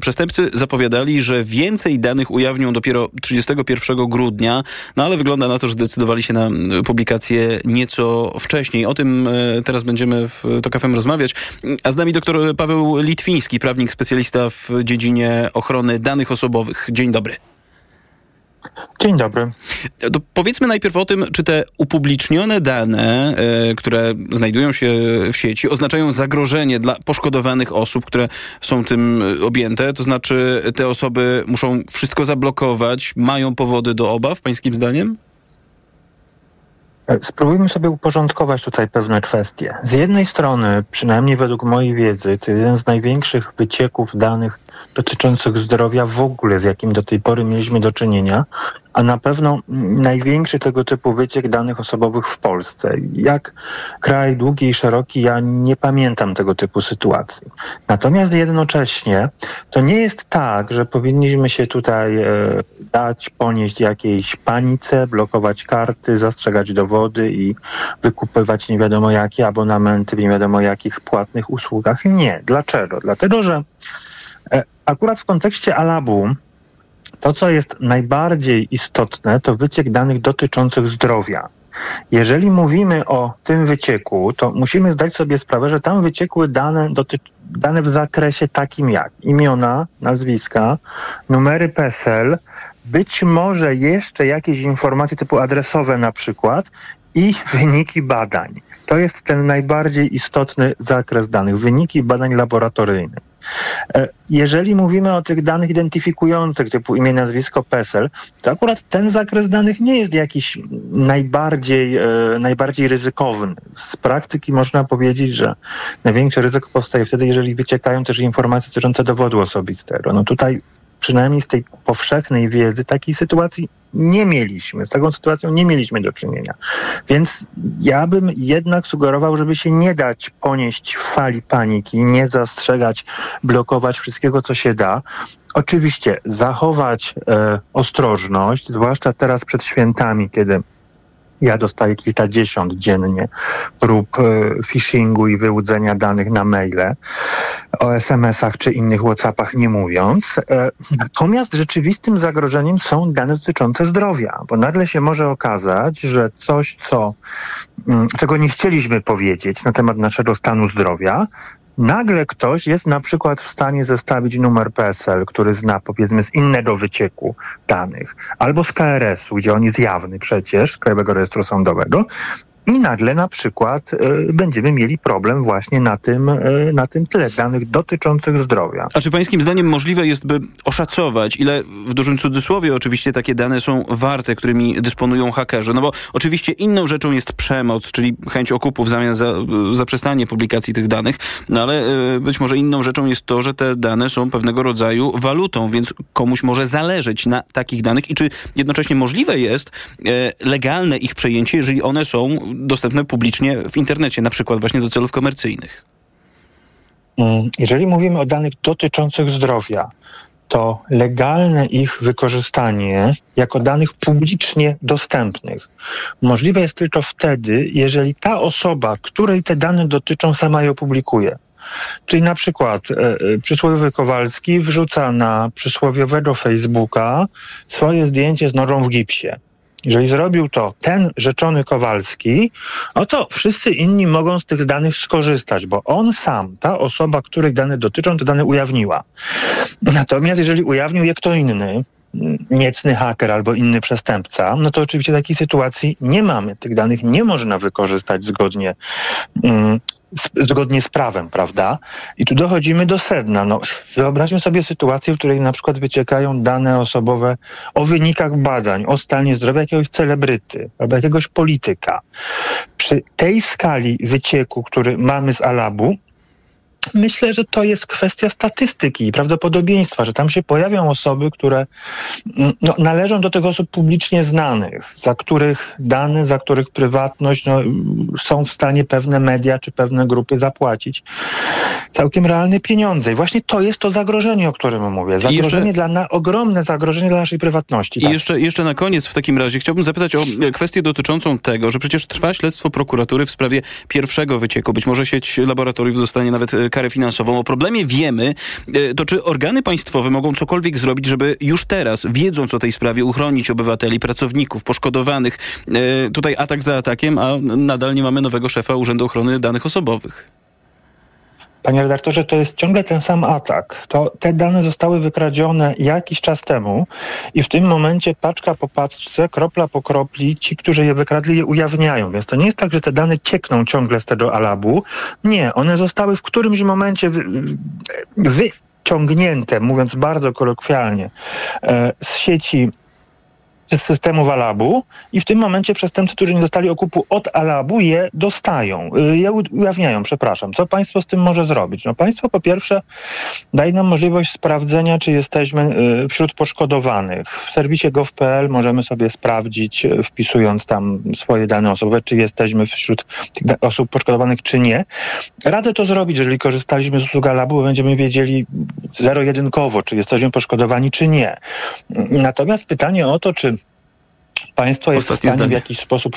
Przestępcy zapowiadali, że więcej danych ujawnią dopiero 31 grudnia, no ale wygląda na to, że zdecydowali się na mm, publikację nieco wcześniej. O tym e, teraz będziemy w TOK FM rozmawiać. A z nami doktor Paweł Litwiński, prawnik specjalista w dziedzinie ochrony danych osobowych. Dzień dobry. Dzień dobry. To powiedzmy najpierw o tym, czy te upublicznione dane, e, które znajdują się w sieci, oznaczają zagrożenie dla poszkodowanych osób, które są tym objęte. To znaczy, te osoby muszą wszystko zablokować, mają powody do obaw, pańskim zdaniem? E, Spróbujmy sobie uporządkować tutaj pewne kwestie. Z jednej strony, przynajmniej według mojej wiedzy, to jeden z największych wycieków danych dotyczących zdrowia w ogóle, z jakim do tej pory mieliśmy do czynienia, a na pewno największy tego typu wyciek danych osobowych w Polsce. Jak kraj długi i szeroki, ja nie pamiętam tego typu sytuacji. Natomiast jednocześnie to nie jest tak, że powinniśmy się tutaj e, dać, ponieść jakiejś panice, blokować karty, zastrzegać dowody i wykupywać nie wiadomo jakie abonamenty w nie wiadomo jakich płatnych usługach. Nie. Dlaczego? Dlatego, że akurat w kontekście Alabu to, co jest najbardziej istotne, to wyciek danych dotyczących zdrowia. Jeżeli mówimy o tym wycieku, to musimy zdać sobie sprawę, że tam wyciekły dane, dane w zakresie takim jak imiona, nazwiska, numery PESEL, być może jeszcze jakieś informacje typu adresowe na przykład i wyniki badań. To jest ten najbardziej istotny zakres danych, wyniki badań laboratoryjnych. E, Jeżeli mówimy o tych danych identyfikujących, typu imię, nazwisko, PESEL, to akurat ten zakres danych nie jest jakiś najbardziej, e, najbardziej ryzykowny. Z praktyki można powiedzieć, że największe ryzyko powstaje wtedy, jeżeli wyciekają też informacje dotyczące dowodu osobistego. No tutaj przynajmniej z tej powszechnej wiedzy takiej sytuacji nie mieliśmy. Z taką sytuacją nie mieliśmy do czynienia. Więc ja bym jednak sugerował, żeby się nie dać ponieść fali paniki, nie zastrzegać, blokować wszystkiego, co się da. Oczywiście zachować e, ostrożność, zwłaszcza teraz przed świętami, kiedy ja dostaję kilkadziesiąt dziennie prób e, phishingu i wyłudzenia danych na maile, o SMS-ach czy innych WhatsAppach nie mówiąc. E, Natomiast rzeczywistym zagrożeniem są dane dotyczące zdrowia, bo nagle się może okazać, że coś, co, mm, czego nie chcieliśmy powiedzieć na temat naszego stanu zdrowia, nagle ktoś jest na przykład w stanie zestawić numer PESEL, który zna powiedzmy z innego wycieku danych, albo z KRS-u, gdzie on jest jawny przecież, z Krajowego Rejestru Sądowego i nagle na przykład y, będziemy mieli problem właśnie na tym, y, na tym tle danych dotyczących zdrowia. A czy pańskim zdaniem możliwe jest, by oszacować, ile w dużym cudzysłowie oczywiście takie dane są warte, którymi dysponują hakerzy? No bo oczywiście inną rzeczą jest przemoc, czyli chęć okupu w zamian za zaprzestanie publikacji tych danych, no ale y, być może inną rzeczą jest to, że te dane są pewnego rodzaju walutą, więc komuś może zależeć na takich danych i czy jednocześnie możliwe jest legalne ich przejęcie, jeżeli one są dostępne publicznie w internecie, na przykład właśnie do celów komercyjnych? Mm, jeżeli mówimy o danych dotyczących zdrowia, to legalne ich wykorzystanie jako danych publicznie dostępnych możliwe jest tylko wtedy, jeżeli ta osoba, której te dane dotyczą, sama je opublikuje. Czyli na przykład e, e przysłowiowy Kowalski wrzuca na przysłowiowego Facebooka swoje zdjęcie z norą w gipsie. Jeżeli zrobił to ten rzeczony Kowalski, no to wszyscy inni mogą z tych danych skorzystać, bo on sam, ta osoba, której dane dotyczą, te dane ujawniła. Natomiast jeżeli ujawnił je kto inny, niecny haker albo inny przestępca, no to oczywiście takiej sytuacji nie mamy. Tych danych nie można wykorzystać zgodnie mm, zgodnie z prawem, prawda? I tu dochodzimy do sedna. No, wyobraźmy sobie sytuację, w której na przykład wyciekają dane osobowe o wynikach badań, o stanie zdrowia jakiegoś celebryty albo jakiegoś polityka. Przy tej skali wycieku, który mamy z Alabu, Myślę, że to jest kwestia statystyki i prawdopodobieństwa, że tam się pojawią osoby, które mm, no, należą do tych osób publicznie znanych, za których dane, za których prywatność no, są w stanie pewne media czy pewne grupy zapłacić całkiem realne pieniądze. I właśnie to jest to zagrożenie, o którym mówię. Zagrożenie jeszcze... dla na, ogromne zagrożenie dla naszej prywatności. I tak. jeszcze, jeszcze na koniec w takim razie chciałbym zapytać o kwestię dotyczącą tego, że przecież trwa śledztwo prokuratury w sprawie pierwszego wycieku. Być może sieć laboratoriów zostanie nawet e, karę finansową. O problemie wiemy, e, to czy organy państwowe mogą cokolwiek zrobić, żeby już teraz, wiedząc o tej sprawie, uchronić obywateli, pracowników, poszkodowanych? E, tutaj atak za atakiem, a nadal nie mamy nowego szefa Urzędu Ochrony Danych Osobowych. Panie redaktorze, to jest ciągle ten sam atak. To, te dane zostały wykradzione jakiś czas temu i w tym momencie paczka po paczce, kropla po kropli, ci, którzy je wykradli, je ujawniają. Więc to nie jest tak, że te dane ciekną ciągle z tego alabu. Nie, one zostały w którymś momencie wy, wyciągnięte, mówiąc bardzo kolokwialnie, e, z sieci z systemu Alabu i w tym momencie przestępcy, którzy nie dostali okupu od Alabu, je dostają, y, je ujawniają, przepraszam. Co państwo z tym może zrobić? No państwo po pierwsze daje nam możliwość sprawdzenia, czy jesteśmy y, wśród poszkodowanych. W serwisie gov.pl możemy sobie sprawdzić, y, wpisując tam swoje dane osobowe, czy jesteśmy wśród osób poszkodowanych, czy nie. Radzę to zrobić, jeżeli korzystaliśmy z usług Alabu, bo będziemy wiedzieli zero-jedynkowo, czy jesteśmy poszkodowani, czy nie. Natomiast pytanie o to, czy państwo jest Ostatnie w stanie zdanie. w jakiś sposób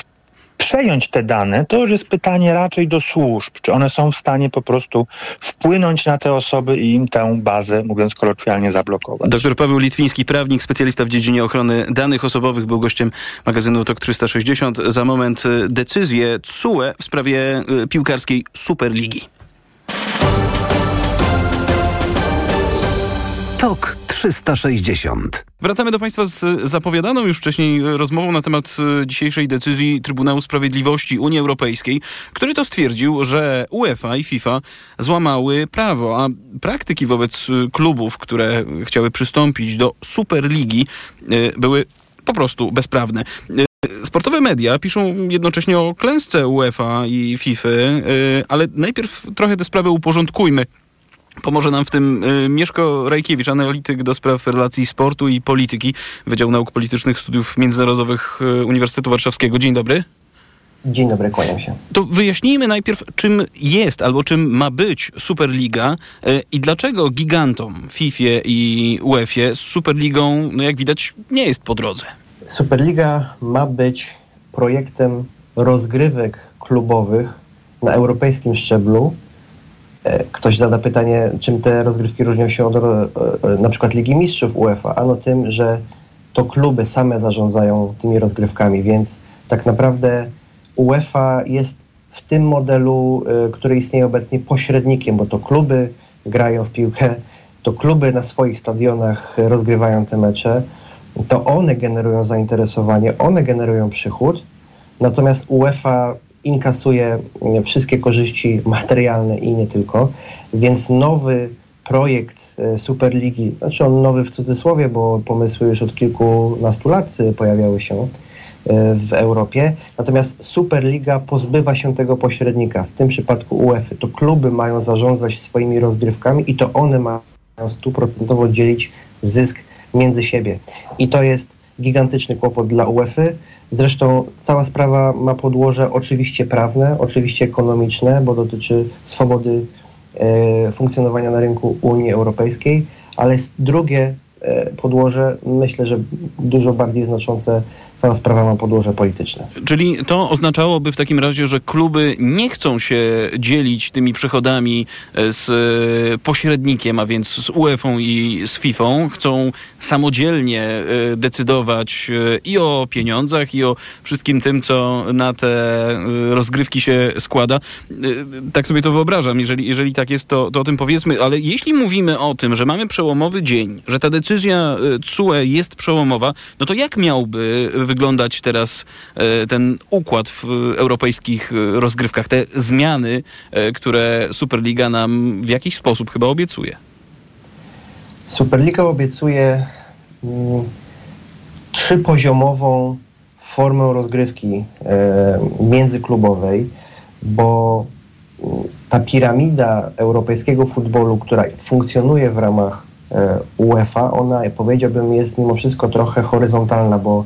przejąć te dane, to już jest pytanie raczej do służb, czy one są w stanie po prostu wpłynąć na te osoby i im tę bazę, mówiąc kolokwialnie, zablokować. Dr Paweł Litwiński, prawnik, specjalista w dziedzinie ochrony danych osobowych, był gościem magazynu TOK 360. Za moment y, decyzję CUE w sprawie y, piłkarskiej Superligi. TOK 360. Wracamy do Państwa z zapowiadaną już wcześniej rozmową na temat e, dzisiejszej decyzji Trybunału Sprawiedliwości Unii Europejskiej, który to stwierdził, że UEFA i FIFA złamały prawo, a praktyki wobec e, klubów, które chciały przystąpić do Superligi, e, były po prostu bezprawne. Sportowe media piszą jednocześnie o klęsce UEFA i FIFA, ale najpierw trochę te sprawy uporządkujmy. Pomoże nam w tym y, Mieszko Rajkiewicz, analityk do spraw relacji sportu i polityki, Wydział Nauk Politycznych Studiów Międzynarodowych y, Uniwersytetu Warszawskiego. Dzień dobry. Dzień dobry, kłaniam się. To wyjaśnijmy najpierw, czym jest albo czym ma być Superliga y, i dlaczego gigantom FIFA i UEFA z Superligą, no jak widać, nie jest po drodze. Superliga ma być projektem rozgrywek klubowych na europejskim szczeblu, ktoś zada pytanie, czym te rozgrywki różnią się od e, e, na przykład Ligi Mistrzów UEFA. Ano tym, że to kluby same zarządzają tymi rozgrywkami, więc tak naprawdę UEFA jest w tym modelu, który istnieje obecnie, pośrednikiem, bo to kluby grają w piłkę, to kluby na swoich stadionach rozgrywają te mecze, to one generują zainteresowanie, one generują przychód, natomiast UEFA inkasuje e, wszystkie korzyści materialne i nie tylko, więc nowy projekt e, Superligi, znaczy on nowy w cudzysłowie, bo pomysły już od kilkunastu lat e, pojawiały się w Europie. Natomiast Superliga pozbywa się tego pośrednika. W tym przypadku UEFA. To kluby mają zarządzać swoimi rozgrywkami i to one mają stuprocentowo dzielić zysk między siebie. I to jest gigantyczny kłopot dla UEFA. Zresztą cała sprawa ma podłoże oczywiście prawne, oczywiście ekonomiczne, bo dotyczy swobody e, funkcjonowania na rynku Unii Europejskiej, ale drugie e, podłoże myślę, że dużo bardziej znaczące cała sprawa ma podłoże polityczne. Czyli to oznaczałoby w takim razie, że kluby nie chcą się dzielić tymi przychodami e, z e, pośrednikiem, a więc z UEFA i z FIFA. Chcą samodzielnie e, decydować i o pieniądzach, i o wszystkim tym, co na te rozgrywki się składa. Tak sobie to wyobrażam. Jeżeli, jeżeli tak jest, to, to o tym powiedzmy. Ale jeśli mówimy o tym, że mamy przełomowy dzień, że ta decyzja CUE jest przełomowa, no to jak miałby wyglądać teraz e, ten układ w europejskich e, rozgrywkach, te zmiany, e, które Superliga nam w jakiś sposób chyba obiecuje? Superliga obiecuje mm, trzypoziomową formę rozgrywki międzyklubowej, bo mm, ta piramida europejskiego futbolu, która funkcjonuje w ramach UEFA, ona powiedziałbym jest mimo wszystko trochę horyzontalna, bo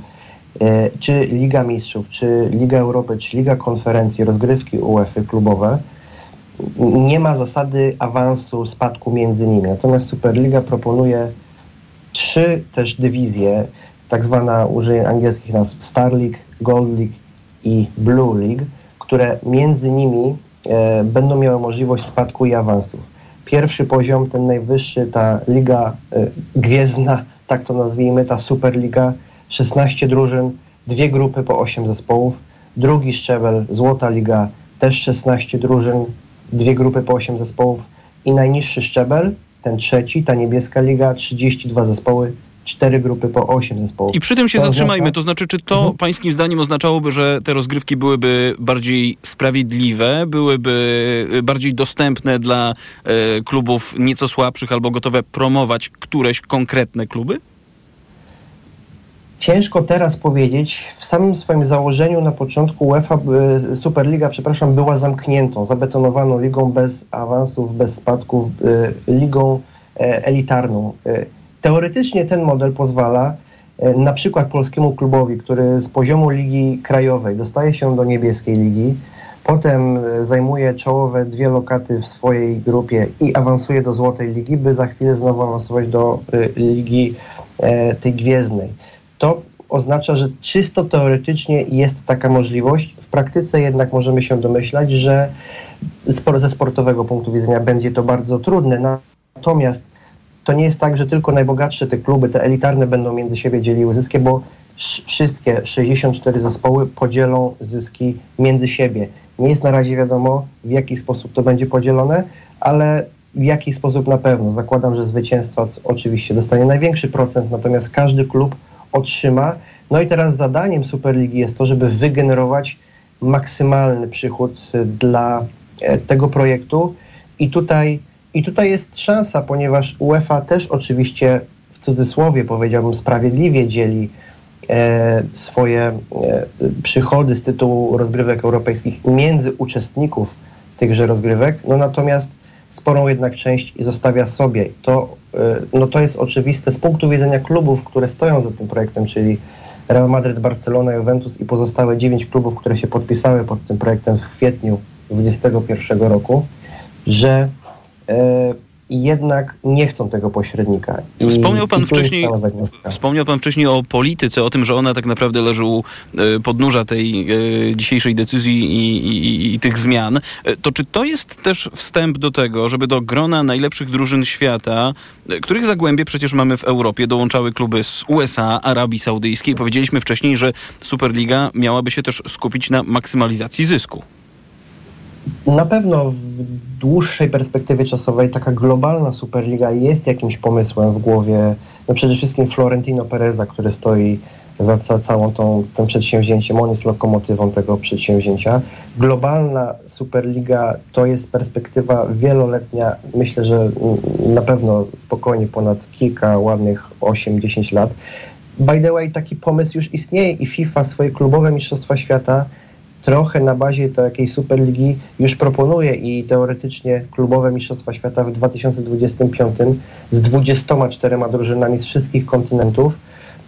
czy Liga Mistrzów, czy Liga Europy, czy Liga Konferencji, rozgrywki UEFA klubowe, nie ma zasady awansu, spadku między nimi. Natomiast Superliga proponuje trzy też dywizje, tak zwana, użyję angielskich nazw, Star League, Gold League i Blue League, które między nimi e, będą miały możliwość spadku i awansu. Pierwszy poziom, ten najwyższy, ta Liga e, Gwiezdna, tak to nazwijmy, ta Superliga, 16 drużyn, dwie grupy po 8 zespołów. Drugi szczebel, Złota Liga, też 16 drużyn, dwie grupy po 8 zespołów. I najniższy szczebel, ten trzeci, ta niebieska liga, 32 zespoły, cztery grupy po 8 zespołów. I przy tym się to zatrzymajmy. Oznacza... To znaczy, czy to mhm. pańskim zdaniem oznaczałoby, że te rozgrywki byłyby bardziej sprawiedliwe, byłyby bardziej dostępne dla e, klubów nieco słabszych albo gotowe promować któreś konkretne kluby? Ciężko teraz powiedzieć. W samym swoim założeniu na początku UEFA, y, Superliga, przepraszam, była zamkniętą, zabetonowaną ligą bez awansów, bez spadków, y, ligą e, elitarną. Teoretycznie ten model pozwala e, na przykład polskiemu klubowi, który z poziomu ligi krajowej dostaje się do niebieskiej ligi, potem e, zajmuje czołowe dwie lokaty w swojej grupie i awansuje do złotej ligi, by za chwilę znowu awansować do ligi tej gwiezdnej to oznacza, że czysto teoretycznie jest taka możliwość. W praktyce jednak możemy się domyślać, że ze sportowego punktu widzenia będzie to bardzo trudne. Natomiast to nie jest tak, że tylko najbogatsze te kluby, te elitarne będą między siebie dzieliły zyski, bo wszystkie 64 zespoły podzielą zyski między siebie. Nie jest na razie wiadomo, w jaki sposób to będzie podzielone, ale w jaki sposób na pewno. Zakładam, że zwycięstwo oczywiście dostanie największy procent, natomiast każdy klub otrzyma. No i teraz zadaniem Superligi jest to, żeby wygenerować maksymalny przychód dla e, tego projektu i tutaj, i tutaj jest szansa, ponieważ UEFA też oczywiście w cudzysłowie powiedziałbym sprawiedliwie dzieli e, swoje e, przychody z tytułu rozgrywek europejskich między uczestników tychże rozgrywek, no natomiast sporą jednak część zostawia sobie. To, y, no to jest oczywiste z punktu widzenia klubów, które stoją za tym projektem, czyli Real Madrid, Barcelona, Juventus i pozostałe dziewięć klubów, które się podpisały pod tym projektem w kwietniu 2021 roku, że e, jednak nie chcą tego pośrednika. I, wspomniał pan wcześniej, wspomniał pan wcześniej o polityce, o tym, że ona tak naprawdę leży u e, podnóża tej e, dzisiejszej decyzji i, i, i, tych zmian. E, to czy to jest też wstęp do tego, żeby do grona najlepszych drużyn świata, których zagłębie przecież mamy w Europie, dołączały kluby z USA, Arabii Saudyjskiej. Powiedzieliśmy wcześniej, że Superliga miałaby się też skupić na maksymalizacji zysku. Na pewno w dłuższej perspektywie czasowej taka globalna Superliga jest jakimś pomysłem w głowie, no przede wszystkim Florentino Pereza, który stoi za ca całą tą, tym przedsięwzięciem. On jest lokomotywą tego przedsięwzięcia. Globalna Superliga to jest perspektywa wieloletnia. Myślę, że na pewno spokojnie ponad kilka ładnych 8-10 lat. By the way, taki pomysł już istnieje i FIFA swoje klubowe Mistrzostwa Świata trochę na bazie takiej Superligi już proponuje i teoretycznie klubowe Mistrzostwa Świata w 2025 z 24 drużynami z wszystkich kontynentów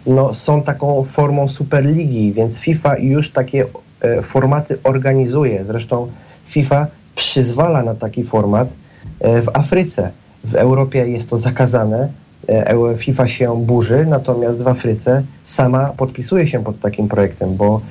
no, są taką formą Superligi, więc FIFA już takie e, formaty organizuje. Zresztą FIFA przyzwala na taki format e, w Afryce. W Europie jest to zakazane, e, FIFA się burzy, natomiast w Afryce sama podpisuje się pod takim projektem, bo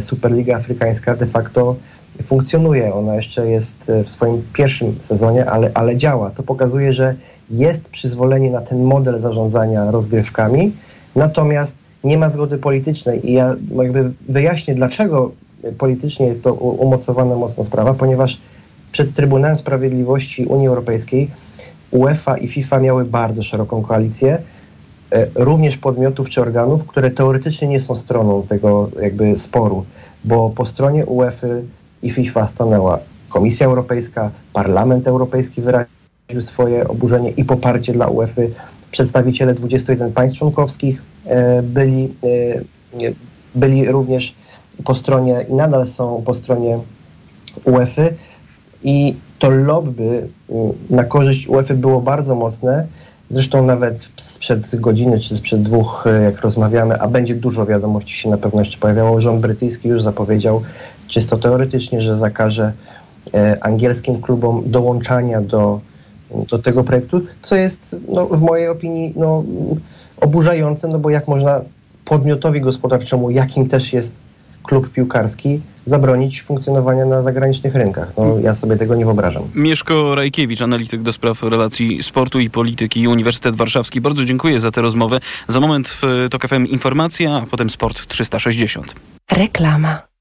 Superliga Afrykańska de facto funkcjonuje. Ona jeszcze jest e, w swoim pierwszym sezonie, ale, ale działa. To pokazuje, że jest przyzwolenie na ten model zarządzania rozgrywkami, natomiast nie ma zgody politycznej i ja jakby wyjaśnię, dlaczego politycznie jest to umocowana mocno sprawa, ponieważ przed Trybunałem Sprawiedliwości Unii Europejskiej UEFA i FIFA miały bardzo szeroką koalicję, e, również podmiotów czy organów, które teoretycznie nie są stroną tego jakby sporu, bo po stronie UEFA i FIFA stanęła Komisja Europejska, Parlament Europejski wyraził swoje oburzenie i poparcie dla UEFA, przedstawiciele 21 państw członkowskich e, byli, e, byli również po stronie i nadal są po stronie UEFA i to lobby na korzyść UEFA było bardzo mocne. Zresztą nawet sprzed godziny czy sprzed dwóch, y, jak rozmawiamy, a będzie dużo wiadomości się na pewno jeszcze pojawiało, rząd brytyjski już zapowiedział czysto teoretycznie, że zakaże e, angielskim klubom dołączania do, do tego projektu, co jest no, w mojej opinii no, oburzające, no bo jak można podmiotowi gospodarczemu, jakim też jest klub piłkarski, zabronić funkcjonowania na zagranicznych rynkach. No, ja sobie tego nie wyobrażam. Mieszko Rajkiewicz, analityk do spraw relacji sportu i polityki Uniwersytet Warszawski. Bardzo dziękuję za tę rozmowę. Za moment w TOK FM informacja, a potem Sport 360. Reklama.